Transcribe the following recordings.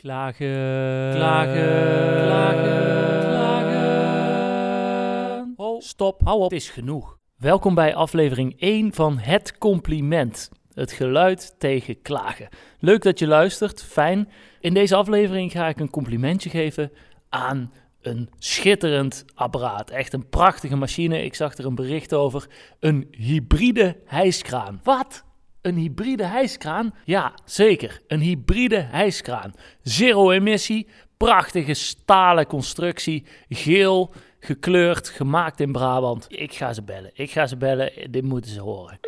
Klagen, klagen, klagen, klagen. Stop, hou op, het is genoeg. Welkom bij aflevering 1 van Het Compliment. Het geluid tegen klagen. Leuk dat je luistert, fijn. In deze aflevering ga ik een complimentje geven aan een schitterend apparaat. Echt een prachtige machine. Ik zag er een bericht over. Een hybride hijskraan. Wat? Een hybride hijskraan? Ja, zeker. Een hybride hijskraan. Zero emissie, prachtige stalen constructie, geel, gekleurd, gemaakt in Brabant. Ik ga ze bellen. Ik ga ze bellen. Dit moeten ze horen.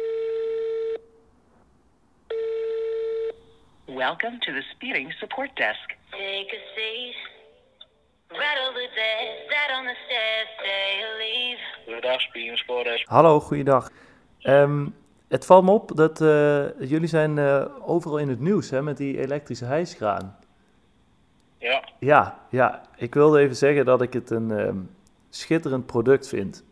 Welcome to the Speeding Support Desk. Take a seat. Rattle the desk, that on the stairs, say leave. Goedendag, Speeding Support Desk. Hallo, goeiedag. Ehm, het valt me op dat eh, jullie zijn eh, overal in het nieuws hè, met die elektrische hijskraan. Ja, Ja, ja, ik wilde even zeggen dat ik het een ehm, schitterend product vind.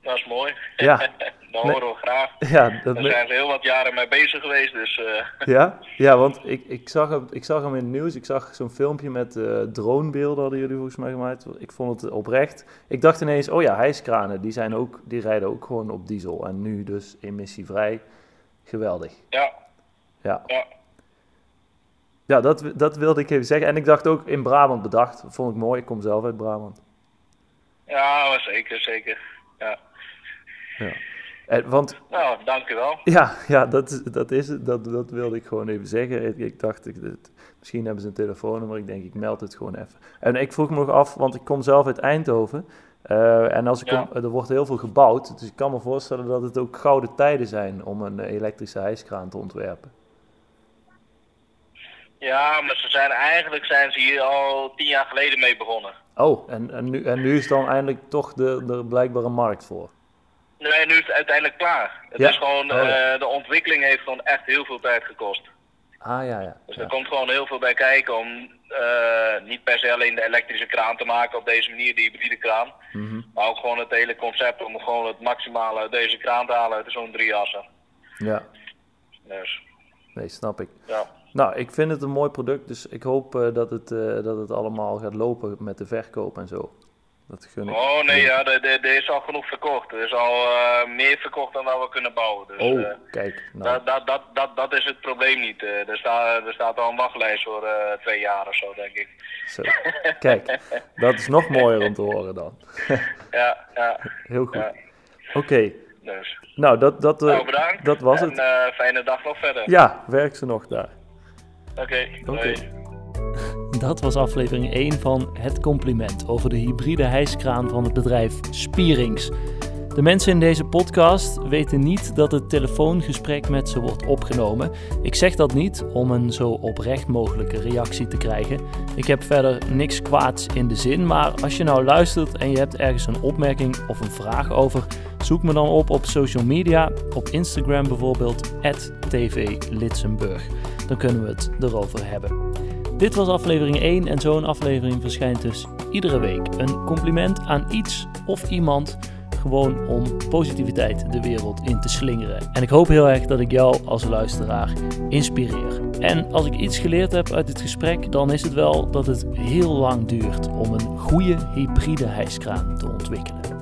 dat is mooi. Ja. dat Nee. horen we graag. Ja, dat Daar zijn ze heel wat jaren mee bezig geweest, dus eh, ja? ja want ik, ik, zag hem, ik zag hem in het nieuws. Ik zag zo'n filmpje met eh, dronebeelden, hadden jullie volgens mij gemaakt. Ik vond het oprecht. Ik dacht ineens, oh ja, hijskranen, die, zijn ook, die rijden ook gewoon op diesel. En nu dus emissievrij. Geweldig. ja, Ja. ja. Ja, dat, dat wilde ik even zeggen. En ik dacht ook in Brabant bedacht. Vond ik mooi. Ik kom zelf uit Brabant. Ja, zeker, zeker. Ja. Ja. En, want Nou, dank u wel. ja, ja dat, is- dat is het. Dat, dat wilde ik gewoon even zeggen. Ik, ik dacht, ik, dit- misschien hebben ze een telefoonnummer. Ik denk, ik meld het gewoon even. En ik vroeg me nog af, want ik kom zelf uit Eindhoven. Eh, en als ik Ja. er wordt heel veel gebouwd. Dus ik kan me voorstellen dat het ook gouden tijden zijn om een elektrische hijskraan te ontwerpen. Ja, maar ze zijn eigenlijk zijn ze hier al tien jaar geleden mee begonnen. Oh, en, en, nu, en nu is dan eindelijk toch de, de blijkbare markt voor. Nee, nu is het uiteindelijk klaar. Het Ja. is gewoon, Oh, ja. eh, de ontwikkeling heeft gewoon echt heel veel tijd gekost. Ah ja, ja. Dus er komt gewoon heel veel bij kijken om eh, niet per se alleen de elektrische kraan te maken op deze manier, de hybride kraan. Mhm. Maar ook gewoon het hele concept om gewoon het maximale uit deze kraan te halen uit zo'n drie assen. ja. Dus, Nee, snap ik. ja. Nou, ik vind het een mooi product, dus ik hoop eh, dat, het, dat het allemaal gaat lopen met de verkoop en zo. Dat gun ik. Oh nee, ja, er, er, er is al genoeg verkocht. Er is al eh, meer verkocht dan dat we kunnen bouwen. Dus, Oh, eh, kijk. Nou, dat, dat, dat, dat, dat is het probleem niet. Eh, er, staat er staat al een wachtlijst voor twee jaar of zo, denk ik. zo. Kijk, dat is nog mooier om te horen dan. Ja, ja, Heel goed. ja. Oké, Dus. nou, dat, dat, Nou, bedankt. dat was en, het. fijne dag nog verder. Ja, werkt ze nog daar. Oké, Oké. doei. Dat was aflevering 1 van Het Compliment over de hybride hijskraan van het bedrijf Spierings. De mensen in deze podcast weten niet dat het telefoongesprek met ze wordt opgenomen. Ik zeg dat niet om een zo oprecht mogelijke reactie te krijgen. Ik heb verder niks kwaads in de zin, maar als je nou luistert en je hebt ergens een opmerking of een vraag over, zoek me dan op op social media, op Instagram bijvoorbeeld, @tvlitsenburg. Dan kunnen we het erover hebben. Dit was aflevering 1 en zo'n aflevering verschijnt dus iedere week. Een compliment aan iets of iemand, gewoon om positiviteit de wereld in te slingeren. En ik hoop heel erg dat ik jou als luisteraar inspireer. En als ik iets geleerd heb uit dit gesprek, dan is het wel dat het heel lang duurt om een goede hybride hijskraan te ontwikkelen.